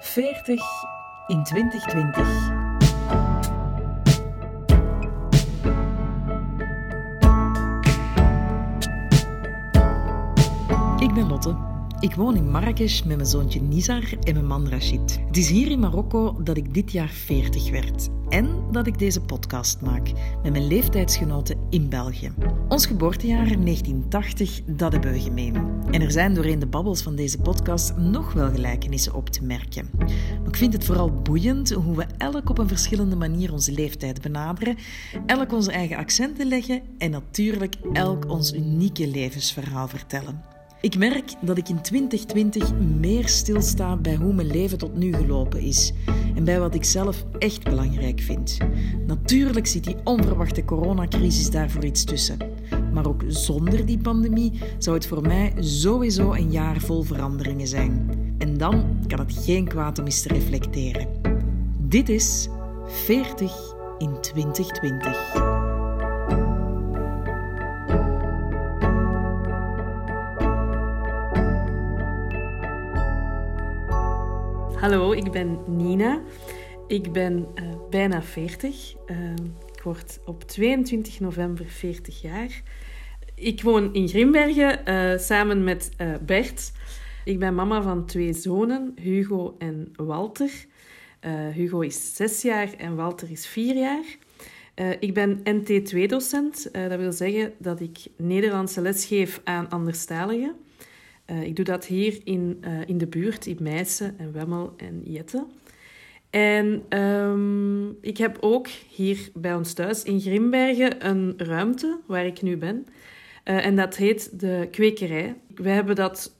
40 in 2020. Ik ben Lotte. Ik woon in Marrakesh met mijn zoontje Nizar en mijn man Rachid. Het is hier in Marokko dat ik dit jaar 40 werd en dat ik deze podcast maak met mijn leeftijdsgenoten in België. Ons geboortejaar 1980, dat hebben we gemeen. En er zijn doorheen de babbels van deze podcast nog wel gelijkenissen op te merken. Ik vind het vooral boeiend hoe we elk op een verschillende manier onze leeftijd benaderen, elk onze eigen accenten leggen en natuurlijk elk ons unieke levensverhaal vertellen. Ik merk dat ik in 2020 meer stilsta bij hoe mijn leven tot nu gelopen is en bij wat ik zelf echt belangrijk vind. Natuurlijk zit die onverwachte coronacrisis daarvoor iets tussen. Maar ook zonder die pandemie zou het voor mij sowieso een jaar vol veranderingen zijn. En dan kan het geen kwaad om eens te reflecteren. Dit is 40 in 2020. Hallo, ik ben Nina. Ik ben uh, bijna 40. Uh, ik word op 22 november 40 jaar. Ik woon in Grimbergen uh, samen met Bert. Ik ben mama van twee zonen, Hugo en Walter. Hugo is 6 jaar en Walter is 4 jaar. ik ben NT2-docent. dat wil zeggen dat ik Nederlandse les geef aan anderstaligen. Uh, ik doe dat hier in, uh, in de buurt, in Meissen en Wemmel en Jette. En um, ik heb ook hier bij ons thuis in Grimbergen een ruimte waar ik nu ben. Uh, en dat heet de kwekerij. We hebben dat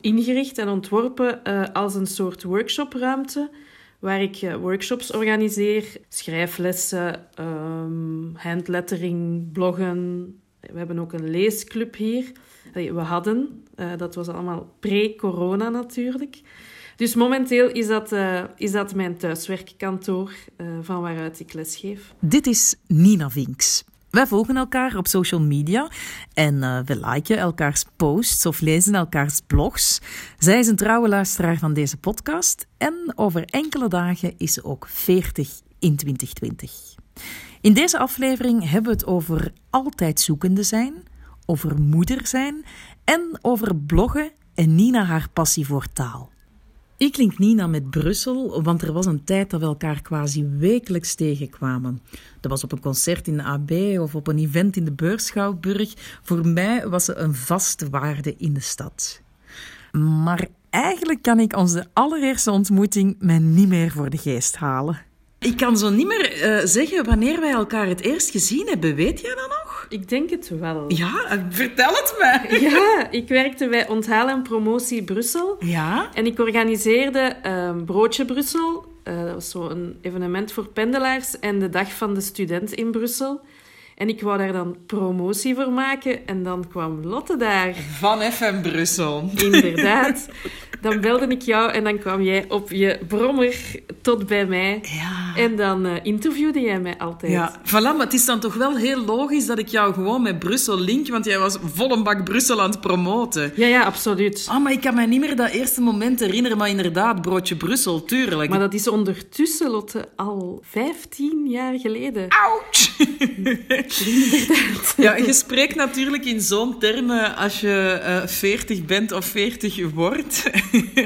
ingericht en ontworpen als een soort workshopruimte waar ik workshops organiseer, schrijflessen, um, handlettering, bloggen. We hebben ook een leesclub hier. We hadden, uh, dat was allemaal pre-corona natuurlijk. Dus momenteel is dat, uh, is dat mijn thuiswerkkantoor uh, van waaruit ik lesgeef. Dit is Nina Vinks. Wij volgen elkaar op social media en we liken elkaars posts of lezen elkaars blogs. Zij is een trouwe luisteraar van deze podcast en over enkele dagen is ze ook 40 in 2020. In deze aflevering hebben we het over altijd zoekende zijn, over moeder zijn en over bloggen en Nina haar passie voor taal. Ik link Nina met Brussel, want er was een tijd dat we elkaar quasi wekelijks tegenkwamen. Dat was op een concert in de AB of op een event in de Beurschouwburg. Voor mij was ze een vaste waarde in de stad. Maar eigenlijk kan ik onze allereerste ontmoeting mij niet meer voor de geest halen. Ik kan zo niet meer uh, zeggen wanneer wij elkaar het eerst gezien hebben. Weet jij dat nog? Ik denk het wel. Ja, vertel het me. Ja, ik werkte bij Onthaal en Promotie Brussel. Ja? En ik organiseerde uh, Broodje Brussel. Uh, dat was zo'n evenement voor pendelaars. En de Dag van de Student in Brussel. En ik wou daar dan promotie voor maken. En dan kwam Lotte daar. Van FM Brussel. Inderdaad. Dan belde ik jou en dan kwam jij op je brommer tot bij mij. Ja. En dan uh, interviewde jij mij altijd. Ja, voilà, maar het is dan toch wel heel logisch dat ik jou gewoon met Brussel link, want jij was vol een bak Brussel aan het promoten. Ja, ja, absoluut. Ah, maar ik kan me niet meer dat eerste moment herinneren, maar inderdaad, broodje Brussel, tuurlijk. Maar dat is ondertussen, Lotte, al 15 jaar geleden. Ouch! ja, je spreekt natuurlijk in zo'n termen als je uh, 40 bent of 40 wordt.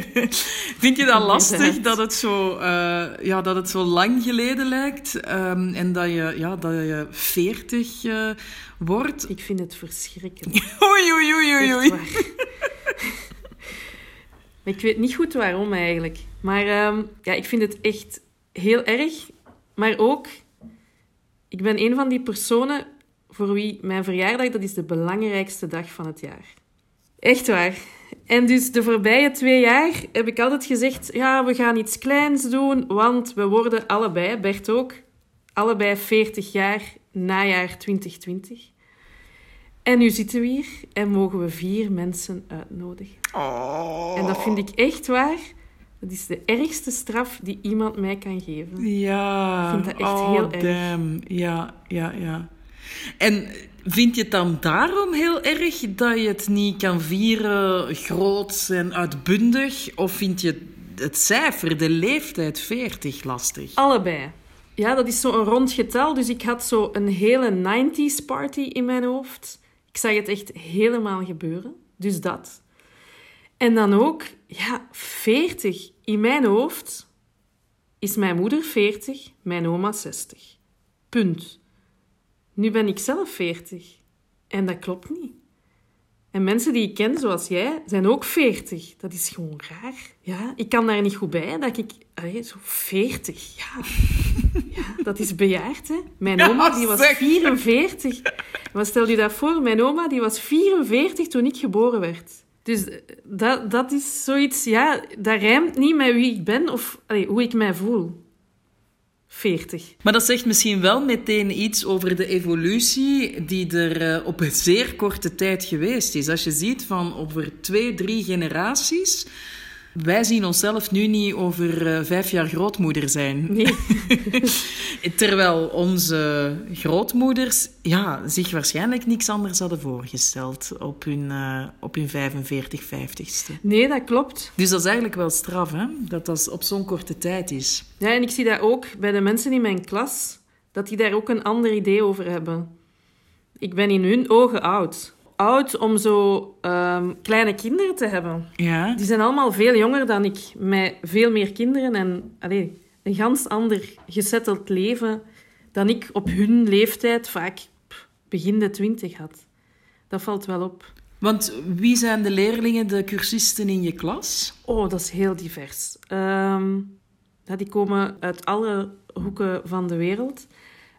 Vind je dat lastig dat het zo, uh, ja, dat het zo lang geleden lijkt um, en dat je, ja, dat je 40 uh, wordt? Ik vind het verschrikkelijk. oei, oei, oei, oei. oei. ik weet niet goed waarom eigenlijk. Maar um, ja, ik vind het echt heel erg. Maar ook, ik ben een van die personen voor wie mijn verjaardag, dat is de belangrijkste dag van het jaar. Echt waar. En dus de voorbije twee jaar heb ik altijd gezegd: ja, we gaan iets kleins doen, want we worden allebei, Bert ook, allebei 40 jaar najaar 2020. En nu zitten we hier en mogen we vier mensen uitnodigen. Oh. En dat vind ik echt waar. Dat is de ergste straf die iemand mij kan geven. Ja. Ik vind dat echt oh, heel erg. Damn. Ja, ja, ja. En vind je het dan daarom heel erg dat je het niet kan vieren groot en uitbundig? Of vind je het cijfer, de leeftijd 40 lastig? Allebei. Ja, dat is zo'n rond getal. Dus ik had zo een hele 90s party in mijn hoofd. Ik zag het echt helemaal gebeuren. Dus dat. En dan ook, ja, 40. In mijn hoofd is mijn moeder 40, mijn oma 60. Punt. Nu ben ik zelf 40. En dat klopt niet. En mensen die ik ken, zoals jij, zijn ook 40. Dat is gewoon raar. Ja, ik kan daar niet goed bij dat ik... Allee, zo 40, ja. ja. Dat is bejaard, hè. Mijn oma, die was 44. Maar stel je dat voor, mijn oma, die was 44 toen ik geboren werd. Dus eh, dat, dat is zoiets, ja, dat rijmt niet met wie ik ben of hoe ik mij voel. 40. Maar dat zegt misschien wel meteen iets over de evolutie die er uh, op een zeer korte tijd geweest is. Als je ziet van over twee, drie generaties wij zien onszelf nu niet over uh, vijf jaar grootmoeder zijn. Nee. Terwijl onze grootmoeders ja, zich waarschijnlijk niks anders hadden voorgesteld op hun, uh, op hun 45, 50ste. Nee, dat klopt. Dus dat is eigenlijk wel straf, hè? dat dat op zo'n korte tijd is. Ja, en ik zie dat ook bij de mensen in mijn klas, dat die daar ook een ander idee over hebben. Ik ben in hun ogen oud oud om zo um, kleine kinderen te hebben. Ja. Die zijn allemaal veel jonger dan ik, met veel meer kinderen en allee, een gans ander gezetteld leven dan ik op hun leeftijd vaak begin de twintig had. Dat valt wel op. Want wie zijn de leerlingen, de cursisten in je klas? Oh, dat is heel divers. Um, ja, die komen uit alle hoeken van de wereld.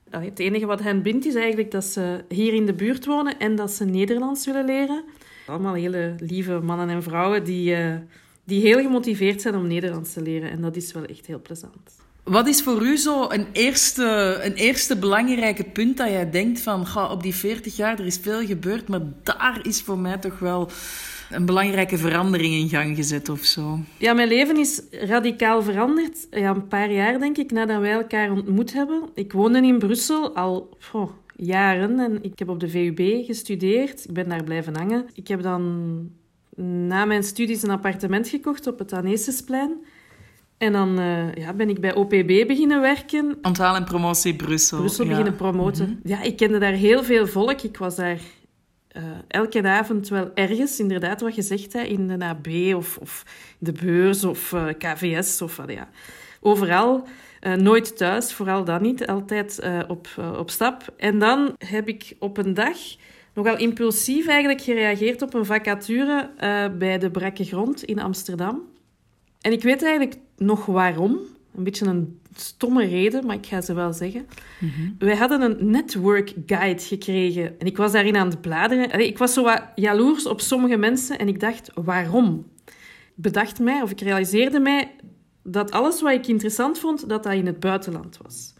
Het enige wat hen bindt is eigenlijk dat ze hier in de buurt wonen en dat ze Nederlands willen leren. Allemaal hele lieve mannen en vrouwen die, uh, die heel gemotiveerd zijn om Nederlands te leren. En dat is wel echt heel plezant. Wat is voor u zo een eerste, een eerste belangrijke punt dat jij denkt van... Ga, op die 40 jaar, er is veel gebeurd, maar daar is voor mij toch wel een belangrijke verandering in gang gezet of zo? Ja, mijn leven is radicaal veranderd. Ja, een paar jaar, denk ik, nadat wij elkaar ontmoet hebben. Ik woonde in Brussel al oh, jaren en ik heb op de VUB gestudeerd. Ik ben daar blijven hangen. Ik heb dan na mijn studies een appartement gekocht op het Anesesplein. En dan uh, ja, ben ik bij OPB beginnen werken. Onthaal en promotie Brussel. Brussel beginnen promoten. Mhm. Ja, ik kende daar heel veel volk. Ik was daar uh, elke avond wel ergens, inderdaad, wat je zegt, hè, in de AB of, of de beurs of uh, KVS of wat ja. Overal, uh, nooit thuis, vooral dan niet, altijd op, op stap. En dan heb ik op een dag nogal impulsief eigenlijk gereageerd op een vacature bij de Brakke Grond in Amsterdam. En ik weet eigenlijk nog waarom. Een beetje een stomme reden, maar ik ga ze wel zeggen. Mm Wij hadden een network guide gekregen en ik was daarin aan het bladeren. ik was zo wat jaloers op sommige mensen en ik dacht, waarom? Ik bedacht mij, of ik realiseerde mij, dat alles wat ik interessant vond, dat dat in het buitenland was.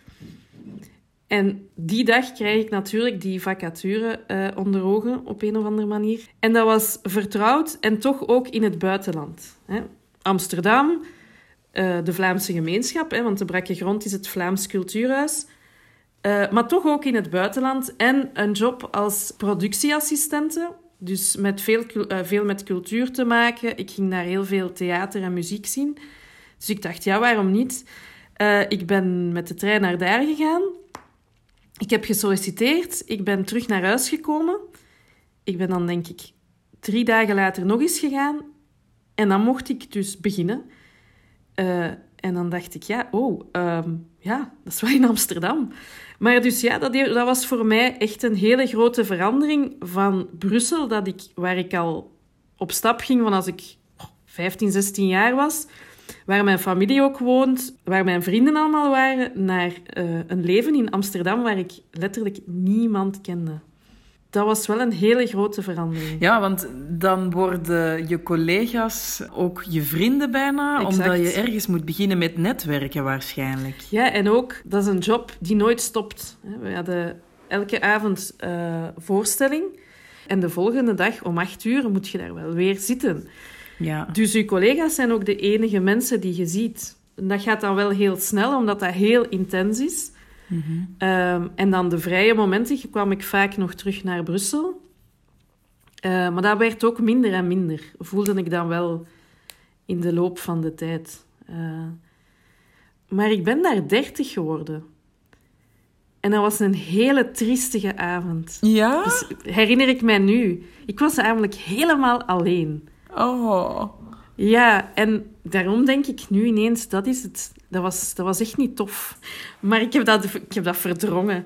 En die dag kreeg ik natuurlijk die vacature uh, onder ogen, op een of andere manier. En dat was vertrouwd en toch ook in het buitenland. Hè. Amsterdam, uh, de Vlaamse gemeenschap, hè, want de Brakke Grond is het Vlaams Cultuurhuis. Uh, maar toch ook in het buitenland. En een job als productieassistente. Dus met veel, uh, veel met cultuur te maken. Ik ging daar heel veel theater en muziek zien. Dus ik dacht, ja, waarom niet? ik ben met de trein naar daar gegaan. Ik heb gesolliciteerd. Ik ben terug naar huis gekomen. Ik ben dan, denk ik, drie dagen later nog eens gegaan. En dan mocht ik dus beginnen. Uh, en dan dacht ik, ja, oh, um, ja, dat is wel in Amsterdam. Maar dus ja, dat, dat was voor mij echt een hele grote verandering van Brussel, dat ik, waar ik al op stap ging van als ik 15, 16 jaar was, waar mijn familie ook woont, waar mijn vrienden allemaal waren, naar uh, een leven in Amsterdam waar ik letterlijk niemand kende dat was wel een hele grote verandering. Ja, want dan worden je collega's ook je vrienden bijna, omdat je ergens moet beginnen met netwerken waarschijnlijk. Ja, en ook, dat is een job die nooit stopt. We hadden elke avond uh, voorstelling en de volgende dag om acht uur moet je daar wel weer zitten. Ja. Dus je collega's zijn ook de enige mensen die je ziet. En dat gaat dan wel heel snel, omdat dat heel intens is. Ehm, en dan de vrije momenten kwam ik vaak nog terug naar Brussel. Uh, maar dat werd ook minder en minder, voelde ik dan wel in de loop van de tijd. Uh, maar ik ben daar dertig geworden. En dat was een hele triestige avond. Ja? Dus herinner ik mij nu. Ik was namelijk helemaal alleen. Oh. Ja, en daarom denk ik nu ineens, dat is het. Dat was, dat was echt niet tof. Maar ik heb, dat, ik heb dat verdrongen.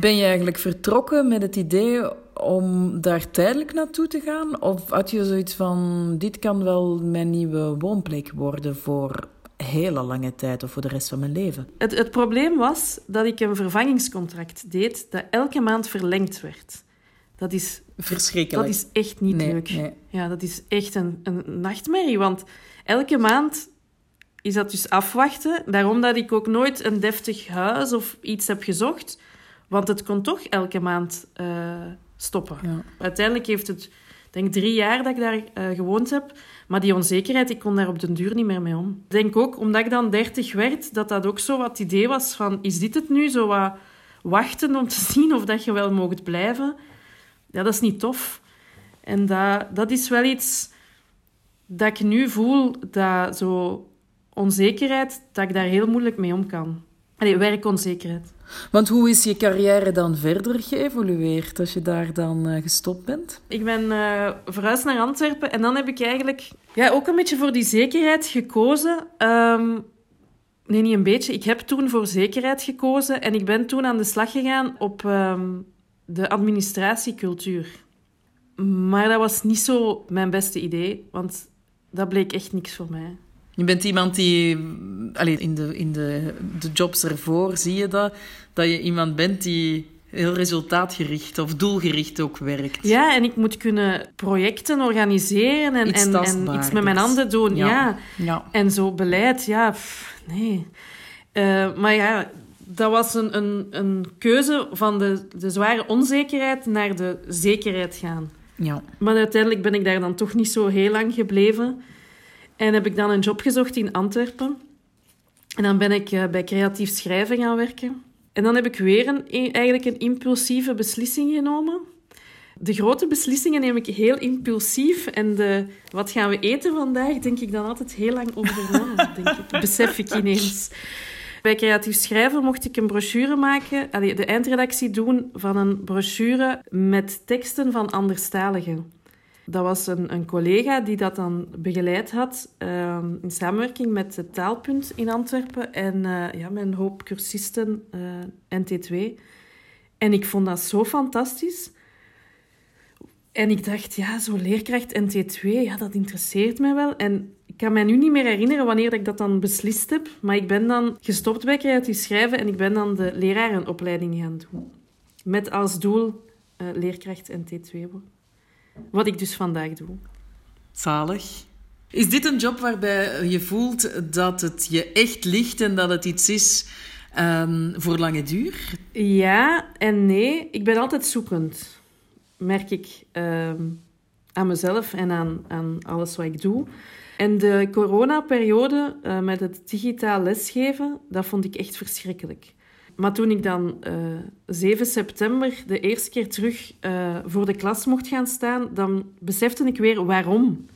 Ben je eigenlijk vertrokken met het idee om daar tijdelijk naartoe te gaan? Of had je zoiets van, dit kan wel mijn nieuwe woonplek worden voor hele lange tijd of voor de rest van mijn leven? Het, het probleem was dat ik een vervangingscontract deed dat elke maand verlengd werd. Dat is verschrikkelijk. Dat is echt niet leuk. Nee. Ja, dat is echt een, een nachtmerrie. Want elke maand is dat dus afwachten. Daarom dat ik ook nooit een deftig huis of iets heb gezocht. Want het kon toch elke maand uh, stoppen. Ja. Uiteindelijk heeft het, denk drie jaar dat ik daar uh, gewoond heb. Maar die onzekerheid, ik kon daar op den duur niet meer mee om. Ik denk ook, omdat ik dan dertig werd, dat dat ook zo wat idee was van... Is dit het nu? Zo wat wachten om te zien of dat je wel mocht blijven. Ja, dat is niet tof. En dat, dat is wel iets dat ik nu voel, dat zo onzekerheid, dat ik daar heel moeilijk mee om kan. Allee, werkonzekerheid. Want hoe is je carrière dan verder geëvolueerd als je daar dan uh, gestopt bent? Ik ben uh, verhuisd naar Antwerpen en dan heb ik eigenlijk ja, ook een beetje voor die zekerheid gekozen. Um, nee, niet een beetje. Ik heb toen voor zekerheid gekozen en ik ben toen aan de slag gegaan op um, de administratiecultuur. Maar dat was niet zo mijn beste idee, want dat bleek echt niks voor mij. Je bent iemand die, allez, in, de, in de, de jobs ervoor zie je dat, dat je iemand bent die heel resultaatgericht of doelgericht ook werkt. Ja, en ik moet kunnen projecten organiseren en iets, en, en iets met mijn handen doen. Ja. ja. ja. En zo beleid, ja, pff, nee. Uh, maar ja, dat was een, een, een keuze van de, de zware onzekerheid naar de zekerheid gaan. Ja. Maar uiteindelijk ben ik daar dan toch niet zo heel lang gebleven. En heb ik dan een job gezocht in Antwerpen. En dan ben ik uh, bij creatief schrijven gaan werken. En dan heb ik weer een, eigenlijk een impulsieve beslissing genomen. De grote beslissingen neem ik heel impulsief. En de wat gaan we eten vandaag, denk ik dan altijd heel lang over na. denk ik. Besef ik ineens. Bij creatief schrijven mocht ik een brochure maken, de eindredactie doen van een brochure met teksten van anderstaligen. Dat was een, een collega die dat dan begeleid had uh, in samenwerking met het Taalpunt in Antwerpen en uh, ja, een hoop cursisten uh, NT2. En ik vond dat zo fantastisch. En ik dacht, ja, zo leerkracht NT2, ja, dat interesseert mij wel. En ik kan mij nu niet meer herinneren wanneer ik dat dan beslist heb, maar ik ben dan gestopt bij creatief schrijven en ik ben dan de lerarenopleiding gaan doen. Met als doel uh, leerkracht NT2 Wat ik dus vandaag doe. Zalig. Is dit een job waarbij je voelt dat het je echt ligt en dat het iets is um, voor lange duur? Ja en nee. Ik ben altijd zoekend, merk ik um, aan mezelf en aan, aan alles wat ik doe. En de coronaperiode uh, met het digitaal lesgeven, dat vond ik echt verschrikkelijk. Maar toen ik dan uh, 7 september de eerste keer terug uh, voor de klas mocht gaan staan, dan besefte ik weer waarom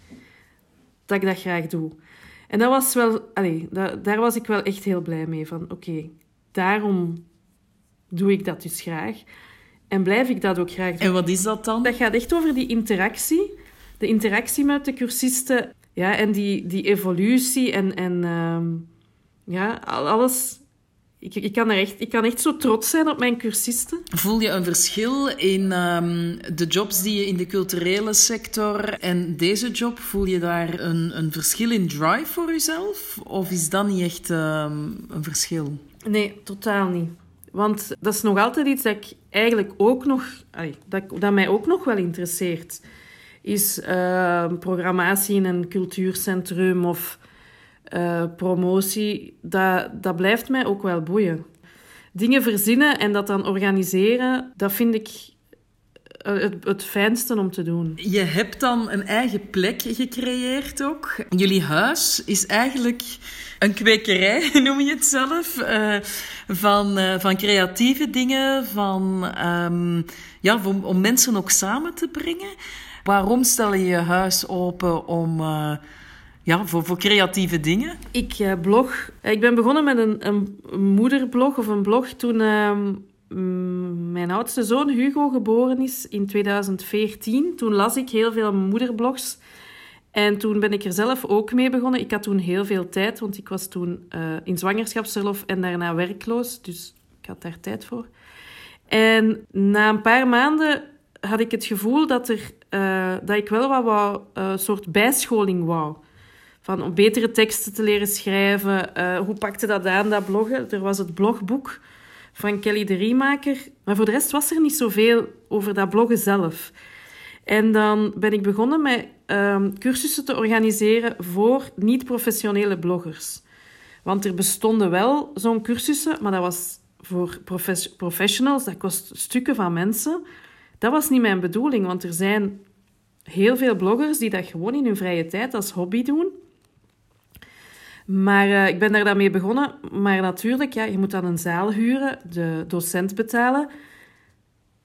dat ik dat graag doe. En dat was wel, daar was ik wel echt heel blij mee. Van oké, okay, daarom doe ik dat dus graag. En blijf ik dat ook graag doen. En wat is dat dan? Dat gaat echt over die interactie. De interactie met de cursisten ja, en die, die evolutie en, en um, ja, alles. Ik, ik, kan er echt, ik kan echt zo trots zijn op mijn cursisten. Voel je een verschil in um, de jobs die je in de culturele sector en deze job? Voel je daar een, een verschil in drive voor jezelf? Of is dat niet echt um, een verschil? Nee, totaal niet. Want dat is nog altijd iets dat ik eigenlijk ook nog, dat, dat mij ook nog wel interesseert is uh, programmatie in een cultuurcentrum of uh, promotie, dat, dat blijft mij ook wel boeien. Dingen verzinnen en dat dan organiseren, dat vind ik het, het fijnste om te doen. Je hebt dan een eigen plek gecreëerd ook. Jullie huis is eigenlijk een kwekerij, noem je het zelf, uh, van, van creatieve dingen, van, um, ja, om, om mensen ook samen te brengen. Waarom stel je je huis open om uh, Ja, voor, voor creatieve dingen? Ik uh, blog. Ik ben begonnen met een, een moederblog of een blog toen ehm, mijn oudste zoon Hugo geboren is in 2014. Toen las ik heel veel moederblogs. En toen ben ik er zelf ook mee begonnen. Ik had toen heel veel tijd, want ik was toen uh, in zwangerschapsverlof en daarna werkloos. Dus ik had daar tijd voor. En na een paar maanden had ik het gevoel dat, er, uh, dat ik wel wat een soort bijscholing wou. Van om betere teksten te leren schrijven. Uh, hoe pakte dat aan, dat bloggen? Er was het blogboek van Kelly de Riemaker. Maar voor de rest was er niet zoveel over dat bloggen zelf. En dan ben ik begonnen met uh, cursussen te organiseren voor niet-professionele bloggers. Want er bestonden wel zo'n cursussen, maar dat was voor professionals, dat kost stukken van mensen. Dat was niet mijn bedoeling, want er zijn heel veel bloggers die dat gewoon in hun vrije tijd als hobby doen. Maar uh, ik ben daar dan mee begonnen. Maar natuurlijk, ja, je moet dan een zaal huren, de docent betalen.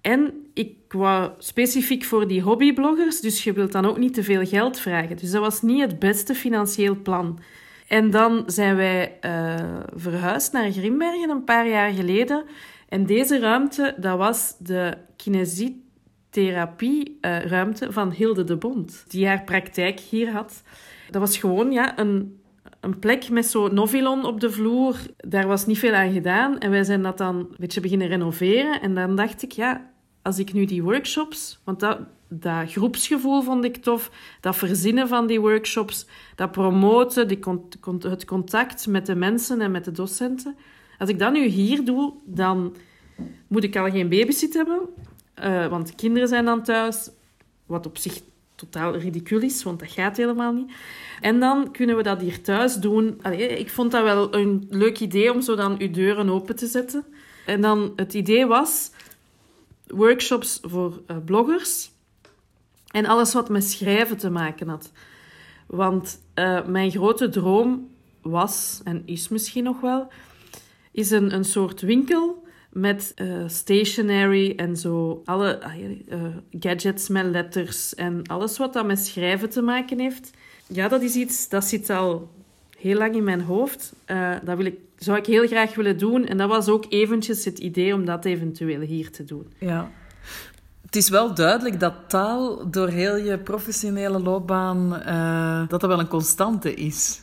En ik wou specifiek voor die hobbybloggers, dus je wilt dan ook niet te veel geld vragen. Dus dat was niet het beste financieel plan. En dan zijn wij uh, verhuisd naar Grimbergen een paar jaar geleden. En deze ruimte, dat was de kinesietherapie-ruimte uh, van Hilde de Bond, die haar praktijk hier had. Dat was gewoon ja, een, een plek met zo'n novilon op de vloer. Daar was niet veel aan gedaan. En wij zijn dat dan een beetje beginnen renoveren. En dan dacht ik, ja, als ik nu die workshops... Want dat, dat groepsgevoel vond ik tof. Dat verzinnen van die workshops. Dat promoten, die het contact met de mensen en met de docenten. Als ik dat nu hier doe, dan moet ik al geen babysit hebben. Uh, want kinderen zijn dan thuis. Wat op zich totaal ridicuul is, want dat gaat helemaal niet. En dan kunnen we dat hier thuis doen. Ik vond dat wel een leuk idee om zo dan uw deuren open te zetten. En dan het idee was workshops voor uh, bloggers en alles wat met schrijven te maken had. Want uh, mijn grote droom was, en is misschien nog wel, is een, een soort winkel met uh, stationery en zo. Alle uh, gadgets met letters en alles wat dat met schrijven te maken heeft. Ja, dat is iets dat zit al heel lang in mijn hoofd. Uh, dat wil ik, zou ik heel graag willen doen. En dat was ook eventjes het idee om dat eventueel hier te doen. Ja. Het is wel duidelijk dat taal door heel je professionele loopbaan dat dat wel een constante is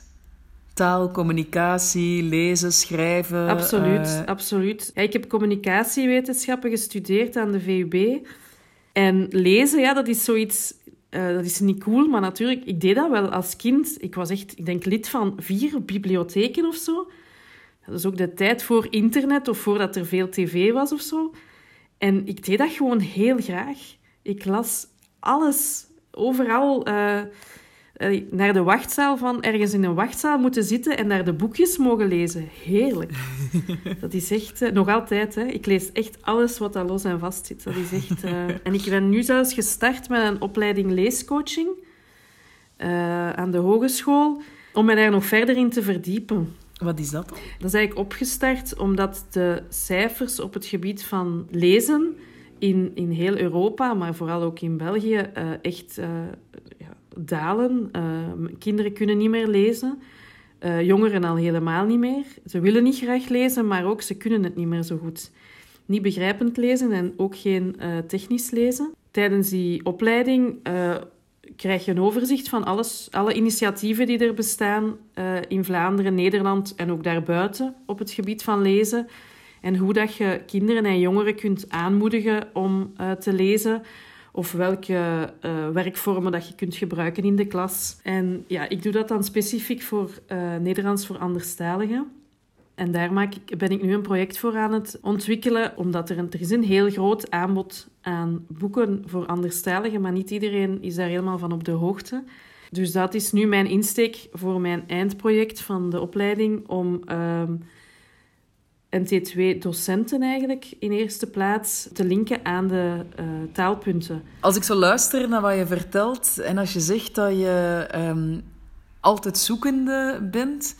taal, communicatie, lezen, schrijven. Absoluut, uh... absoluut. Ja, ik heb communicatiewetenschappen gestudeerd aan de VUB. En lezen, ja, dat is zoiets... Uh, dat is niet cool, maar natuurlijk, ik deed dat wel als kind. Ik was echt, ik denk, lid van vier bibliotheken of zo. Dat is ook de tijd voor internet of voordat er veel tv was of zo. En ik deed dat gewoon heel graag. Ik las alles, overal... Uh, eh, naar de wachtzaal van ergens in een wachtzaal moeten zitten en naar de boekjes mogen lezen. Heerlijk. Dat is echt, uh, nog altijd, hè. ik lees echt alles wat daar los en vast zit. Dat is echt, uh... en ik ben nu zelfs gestart met een opleiding leescoaching aan de hogeschool, om me daar nog verder in te verdiepen. Wat is dat? Dat is eigenlijk opgestart omdat de cijfers op het gebied van lezen in, in heel Europa, maar vooral ook in België, echt dalen. Uh, kinderen kunnen niet meer lezen. Uh, jongeren al helemaal niet meer. Ze willen niet graag lezen, maar ook ze kunnen het niet meer zo goed. Niet begrijpend lezen en ook geen uh, technisch lezen. Tijdens die opleiding krijg je een overzicht van alles, alle initiatieven die er bestaan in Vlaanderen, Nederland en ook daarbuiten op het gebied van lezen. En hoe dat je kinderen en jongeren kunt aanmoedigen om te lezen of welke uh, werkvormen dat je kunt gebruiken in de klas. En ja, ik doe dat dan specifiek voor uh, Nederlands voor anderstaligen. En daar maak ik, ben ik nu een project voor aan het ontwikkelen, omdat er, een, er is een heel groot aanbod aan boeken voor anderstaligen, maar niet iedereen is daar helemaal van op de hoogte. Dus dat is nu mijn insteek voor mijn eindproject van de opleiding om... Uh, NT2-docenten eigenlijk in eerste plaats te linken aan de uh, taalpunten. Als ik zo luister naar wat je vertelt en als je zegt dat je um, altijd zoekende bent,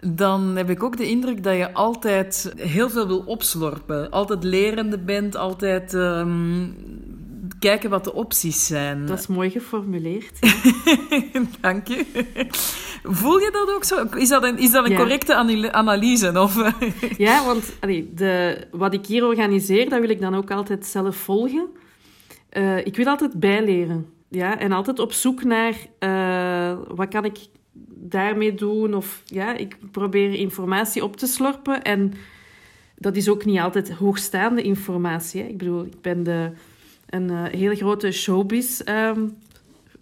dan heb ik ook de indruk dat je altijd heel veel wil opslorpen. Altijd lerende bent, altijd um, kijken wat de opties zijn. Dat is mooi geformuleerd. Dank je. Voel je dat ook zo? Is dat een, is dat een Ja. correcte ana- analyse? Of, Ja, want allee, de, wat ik hier organiseer, dat wil ik dan ook altijd zelf volgen. Eh, ik wil altijd bijleren. Ja, en altijd op zoek naar eh, wat kan ik daarmee doen. Of ja, ik probeer informatie op te slorpen. En dat is ook niet altijd hoogstaande informatie. Hè. Ik bedoel, ik ben de, een eh, hele grote showbiz... ehm,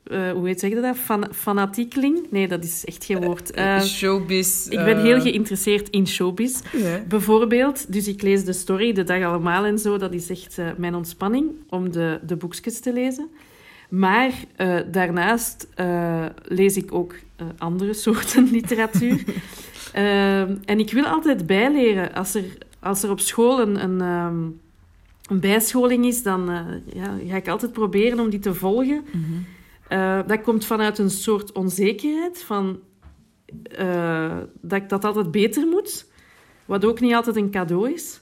eh, hoe heet zeg je dat? Fan, fanatiekeling? Nee, dat is echt geen woord. Eh, Showbiz. ik ben heel geïnteresseerd in showbiz. Bijvoorbeeld, dus ik lees de story de dag allemaal en zo. Dat is echt mijn ontspanning om de, de boekjes te lezen. Maar daarnaast lees ik ook andere soorten literatuur. Ehm, en ik wil altijd bijleren. Als er, als er op school een, een, ehm, een bijscholing is, dan eh, ja, ga ik altijd proberen om die te volgen. Mhm. Eh, dat komt vanuit een soort onzekerheid van eh, dat ik dat altijd beter moet, wat ook niet altijd een cadeau is.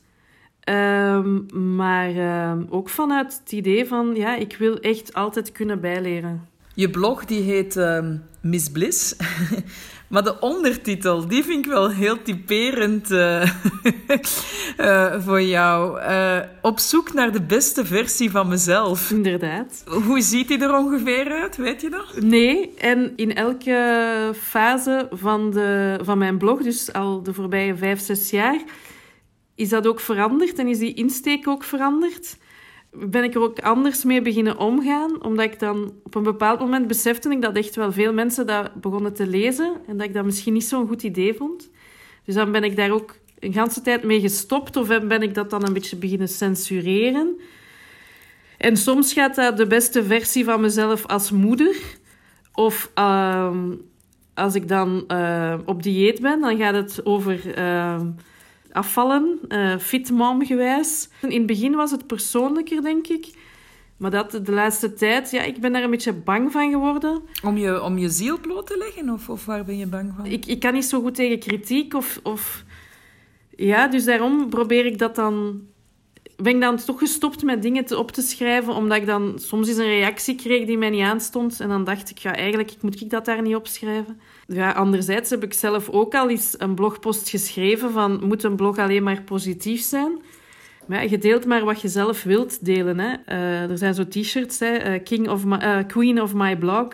Ehm, maar ehm, ook vanuit het idee van, ja, ik wil echt altijd kunnen bijleren. Je blog die heet ehm, Miss Bliss. maar de ondertitel, die vind ik wel heel typerend eh, eh, voor jou. Eh, op zoek naar de beste versie van mezelf. Inderdaad. Hoe ziet die er ongeveer uit? Weet je dat? Nee, en in elke fase van, de, van mijn blog, dus al de voorbije vijf, zes jaar, is dat ook veranderd en is die insteek ook veranderd. Ben ik er ook anders mee beginnen omgaan, omdat ik dan op een bepaald moment besefte ik dat echt wel veel mensen dat begonnen te lezen en dat ik dat misschien niet zo'n goed idee vond. Dus dan ben ik daar ook een ganse tijd mee gestopt of ben ik dat dan een beetje beginnen censureren. En soms gaat dat de beste versie van mezelf als moeder. Of ehm, als ik dan eh, op dieet ben, dan gaat het over ehm, afvallen, eh fit mom gewijs. In het begin was het persoonlijker, denk ik. Maar dat de laatste tijd, ja, ik ben daar een beetje bang van geworden. Om je, om je ziel bloot te leggen? Of, of waar ben je bang van? Ik, ik kan niet zo goed tegen kritiek of, of... Ja, dus daarom probeer ik dat dan... Ben ik dan toch gestopt met dingen te, op te schrijven, omdat ik dan soms eens een reactie kreeg die mij niet aanstond. En dan dacht ik, ja, eigenlijk moet ik dat daar niet opschrijven. Ja, anderzijds heb ik zelf ook al eens een blogpost geschreven van, moet een blog alleen maar positief zijn? Maar ja, je deelt maar wat je zelf wilt delen. Hè. Eh, er zijn zo t-shirts, hè, eh, King of my, eh, Queen of My Blog.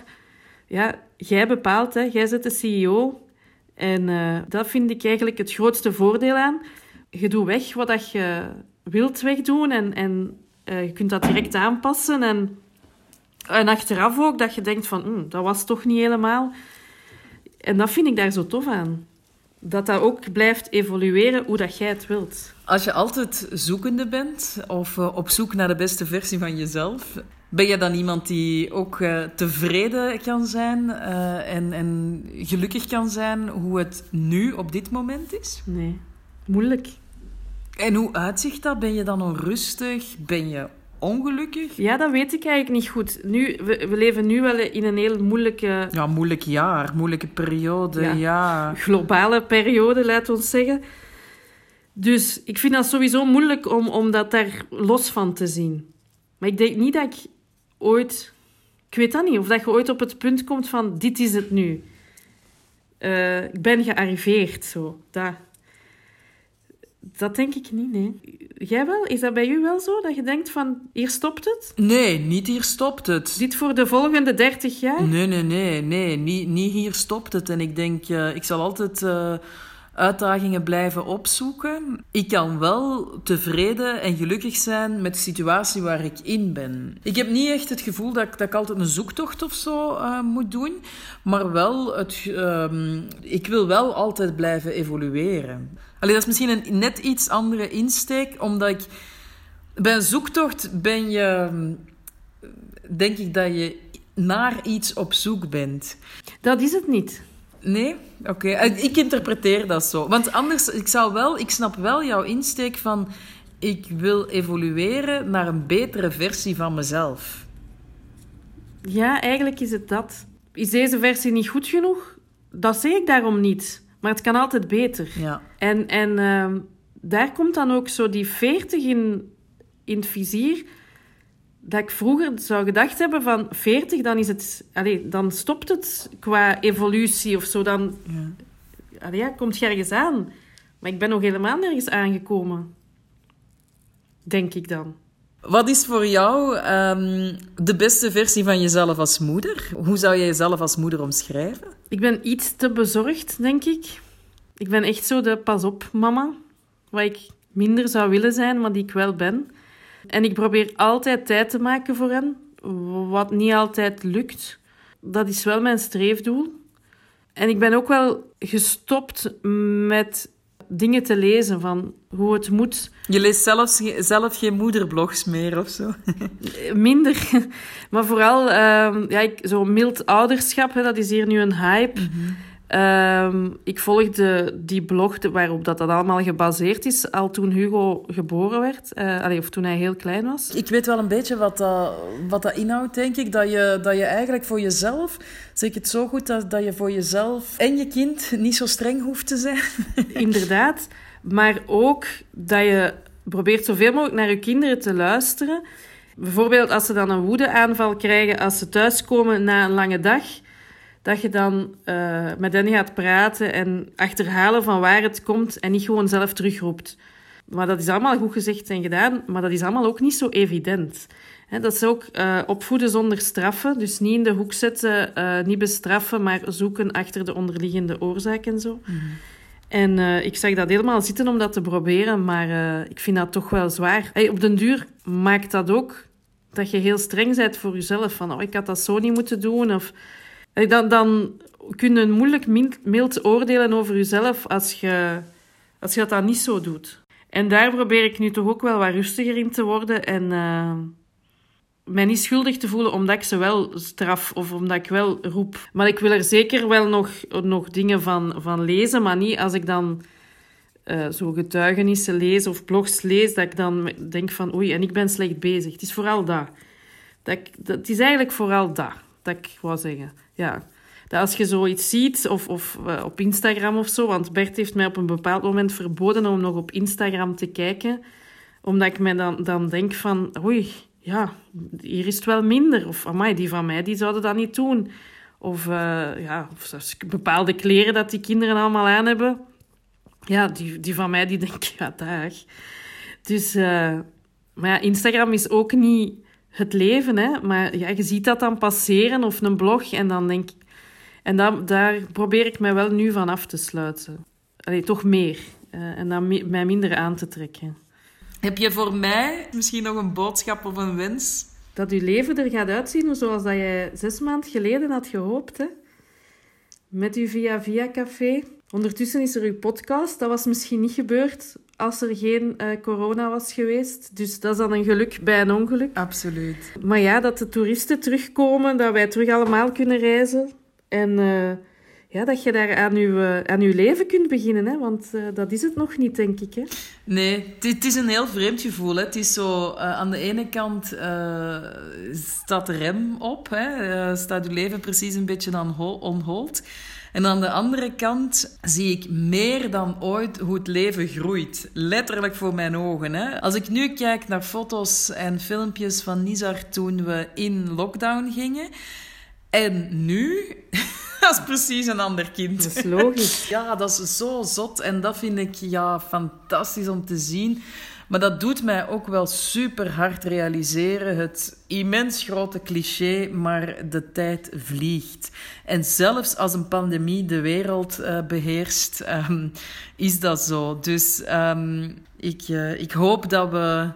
Ja, jij bepaalt, hè. jij bent de CEO. En dat vind ik eigenlijk het grootste voordeel aan. Je doet weg wat dat je wilt wegdoen en, en je kunt dat direct aanpassen. En, en achteraf ook dat je denkt van, "Hm, dat was toch niet helemaal. En dat vind ik daar zo tof aan. Dat dat ook blijft evolueren hoe dat jij het wilt. Als je altijd zoekende bent of eh, op zoek naar de beste versie van jezelf, ben je dan iemand die ook eh, tevreden kan zijn eh, en, en gelukkig kan zijn hoe het nu op dit moment is? Nee, moeilijk. En hoe uitzicht dat? Ben je dan onrustig? Ben je ongelukkig? Ja, dat weet ik eigenlijk niet goed. Nu, we, we leven nu wel in een heel moeilijke Ja, moeilijk jaar, moeilijke periode, Ja. ja. globale periode, laat ons zeggen. Dus ik vind dat sowieso moeilijk om, om dat daar los van te zien. Maar ik denk niet dat ik ooit... Ik weet dat niet. Of dat je ooit op het punt komt van, dit is het nu. Eh, ik ben gearriveerd, zo. Dat, dat denk ik niet, nee. Jij wel? Is dat bij u wel zo? Dat je denkt van, hier stopt het? Nee, niet hier stopt het. Dit voor de volgende 30 jaar? Nee, nee, nee, nee. Niet, niet hier stopt het. En ik denk, eh, ik zal altijd eh, uitdagingen blijven opzoeken. Ik kan wel tevreden en gelukkig zijn met de situatie waar ik in ben. Ik heb niet echt het gevoel dat ik, dat ik altijd een zoektocht of zo eh, moet doen. Maar wel, het, ehm, ik wil wel altijd blijven evolueren. Allee, dat is misschien een net iets andere insteek, omdat ik... Bij een zoektocht ben je... Denk ik dat je naar iets op zoek bent. Dat is het niet. Nee? Oké. Eh, Ik interpreteer dat zo. Want anders, ik zou wel... Ik snap wel jouw insteek van... Ik wil evolueren naar een betere versie van mezelf. Ja, eigenlijk is het dat. Is deze versie niet goed genoeg? Dat zeg ik daarom niet. Maar het kan altijd beter. Ja. En, en ehm, daar komt dan ook zo die 40 in, in het vizier. Dat ik vroeger zou gedacht hebben van 40, dan, is het, allez, dan stopt het qua evolutie of zo. Dan Ja. allee, ja, komt je ergens aan. Maar ik ben nog helemaal nergens aangekomen. Denk ik dan. Wat is voor jou ehm, de beste versie van jezelf als moeder? Hoe zou je jezelf als moeder omschrijven? Ik ben iets te bezorgd, denk ik. Ik ben echt zo de pas-op mama. Wat ik minder zou willen zijn, maar die ik wel ben. En ik probeer altijd tijd te maken voor hen. Wat niet altijd lukt. Dat is wel mijn streefdoel. En ik ben ook wel gestopt met dingen te lezen van hoe het moet. Je leest zelfs, zelf geen moederblogs meer of zo. Minder. Maar vooral, ehm, ja, ik, zo mild ouderschap, hè, dat is hier nu een hype. Ehm, ik volgde die blog waarop dat, dat allemaal gebaseerd is, al toen Hugo geboren werd. Eh, allee, of toen hij heel klein was. Ik weet wel een beetje wat dat, wat dat inhoudt, denk ik. Dat je, dat je eigenlijk voor jezelf, zeg ik het zo goed, dat, dat je voor jezelf en je kind niet zo streng hoeft te zijn. Inderdaad. Maar ook dat je probeert zoveel mogelijk naar je kinderen te luisteren. Bijvoorbeeld als ze dan een woedeaanval krijgen als ze thuiskomen na een lange dag. Dat je dan eh, met hen gaat praten en achterhalen van waar het komt en niet gewoon zelf terugroept. Maar dat is allemaal goed gezegd en gedaan, maar dat is allemaal ook niet zo evident. Dat is ook eh, opvoeden zonder straffen. Dus niet in de hoek zetten, eh, niet bestraffen, maar zoeken achter de onderliggende oorzaak en zo. En eh, ik zag dat helemaal zitten om dat te proberen, maar ik vind dat toch wel zwaar. Hey, op den duur maakt dat ook dat je heel streng bent voor jezelf. Van, oh, ik had dat zo niet moeten doen. Of, dan, dan kun je moeilijk mild, oordelen over jezelf als je, als je dat dan niet zo doet. En daar probeer ik nu toch ook wel wat rustiger in te worden en eh, mij niet schuldig te voelen omdat ik ze wel straf of omdat ik wel roep. Maar ik wil er zeker wel nog, nog dingen van, van lezen, maar niet als ik dan eh, zo getuigenissen lees of blogs lees, dat ik dan denk van oei, en ik ben slecht bezig. Het is vooral dat. dat, dat het is eigenlijk vooral dat, dat ik wou zeggen. Ja. Dat als je zoiets ziet, of, of eh, op Instagram of zo, want Bert heeft mij op een bepaald moment verboden om nog op Instagram te kijken, omdat ik me dan, dan denk van, oei, ja, hier is het wel minder. Of, amai, die van mij, die zouden dat niet doen. Of, eh, ja, of bepaalde kleren dat die kinderen allemaal aan hebben. Ja, die, die van mij, die denken, ja, dag. Dus, eh, maar ja, Instagram is ook niet het leven, hè. Maar ja, je ziet dat dan passeren, of een blog, en dan denk ik... En daar, daar probeer ik mij wel nu van af te sluiten. Allee, toch meer. Eh, en dan mi- mij minder aan te trekken. Heb je voor mij misschien nog een boodschap of een wens? Dat uw leven er gaat uitzien zoals dat jij zes maanden geleden had gehoopt. Hè? Met uw Via Via Café. Ondertussen is er uw podcast. Dat was misschien niet gebeurd als er geen eh, corona was geweest. Dus dat is dan een geluk bij een ongeluk. Absoluut. Maar ja, dat de toeristen terugkomen, dat wij terug allemaal kunnen reizen. En eh, ja, dat je daar aan uw, eh, aan uw leven kunt beginnen. Hè? Want eh, dat is het nog niet, denk ik. Hè? Nee, het, is een heel vreemd gevoel. Hè. Het is zo, eh, aan de ene kant eh, staat de rem op, hè. Staat je leven precies een beetje hol- on hold. En aan de andere kant zie ik meer dan ooit hoe het leven groeit. Letterlijk voor mijn ogen. Hè. Als ik nu kijk naar foto's en filmpjes van Nizar toen we in lockdown gingen. En nu, dat is precies een ander kind. Dat is logisch. Ja, dat is zo zot en dat vind ik ja, fantastisch om te zien. Maar dat doet mij ook wel super hard realiseren. Het immens grote cliché, maar de tijd vliegt. En zelfs als een pandemie de wereld eh, beheerst, ehm, is dat zo. Dus ehm, ik, eh, ik hoop dat we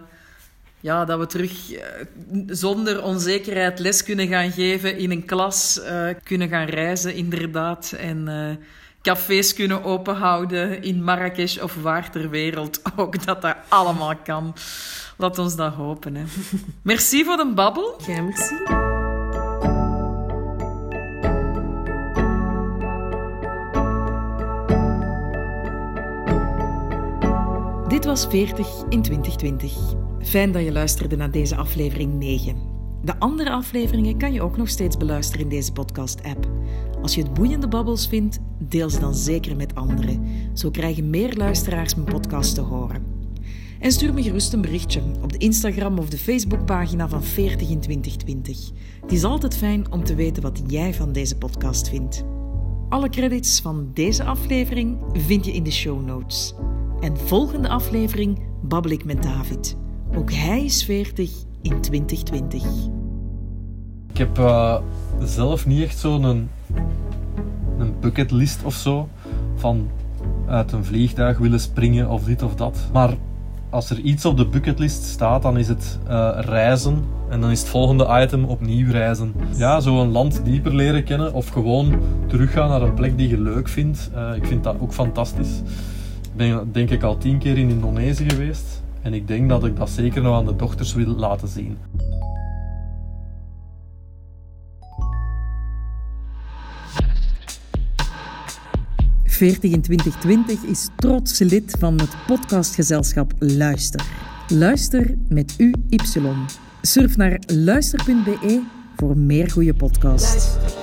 ja, dat we terug eh, zonder onzekerheid les kunnen gaan geven in een klas, kunnen gaan reizen inderdaad en cafés kunnen openhouden in Marrakesh of waar ter wereld ook, dat dat allemaal kan. Laat ons dat hopen. Hè. Merci voor de babbel. Ja, merci. Dit was 40 in 2020. Fijn dat je luisterde naar deze aflevering 9. De andere afleveringen kan je ook nog steeds beluisteren in deze podcast-app. Als je het boeiende babbels vindt, deel ze dan zeker met anderen. Zo krijgen meer luisteraars mijn podcast te horen. En stuur me gerust een berichtje op de Instagram of de Facebookpagina van 40 in 2020. Het is altijd fijn om te weten wat jij van deze podcast vindt. Alle credits van deze aflevering vind je in de show notes. En volgende aflevering babbel ik met David. Ook hij is 40 in 2020. Ik heb uh, zelf niet echt zo'n een, bucketlist of zo van uit een vliegtuig willen springen of dit of dat. Maar als er iets op de bucketlist staat, dan is het uh, reizen. En dan is het volgende item opnieuw reizen. Ja, zo een land dieper leren kennen of gewoon teruggaan naar een plek die je leuk vindt. Uh, ik vind dat ook fantastisch. Ik ben denk ik al tien keer in Indonesië geweest. En ik denk dat ik dat zeker nog aan de dochters wil laten zien. 40 in 2020 is trots lid van het podcastgezelschap Luister. Luister met UY. Surf naar luister.be voor meer goede podcasts.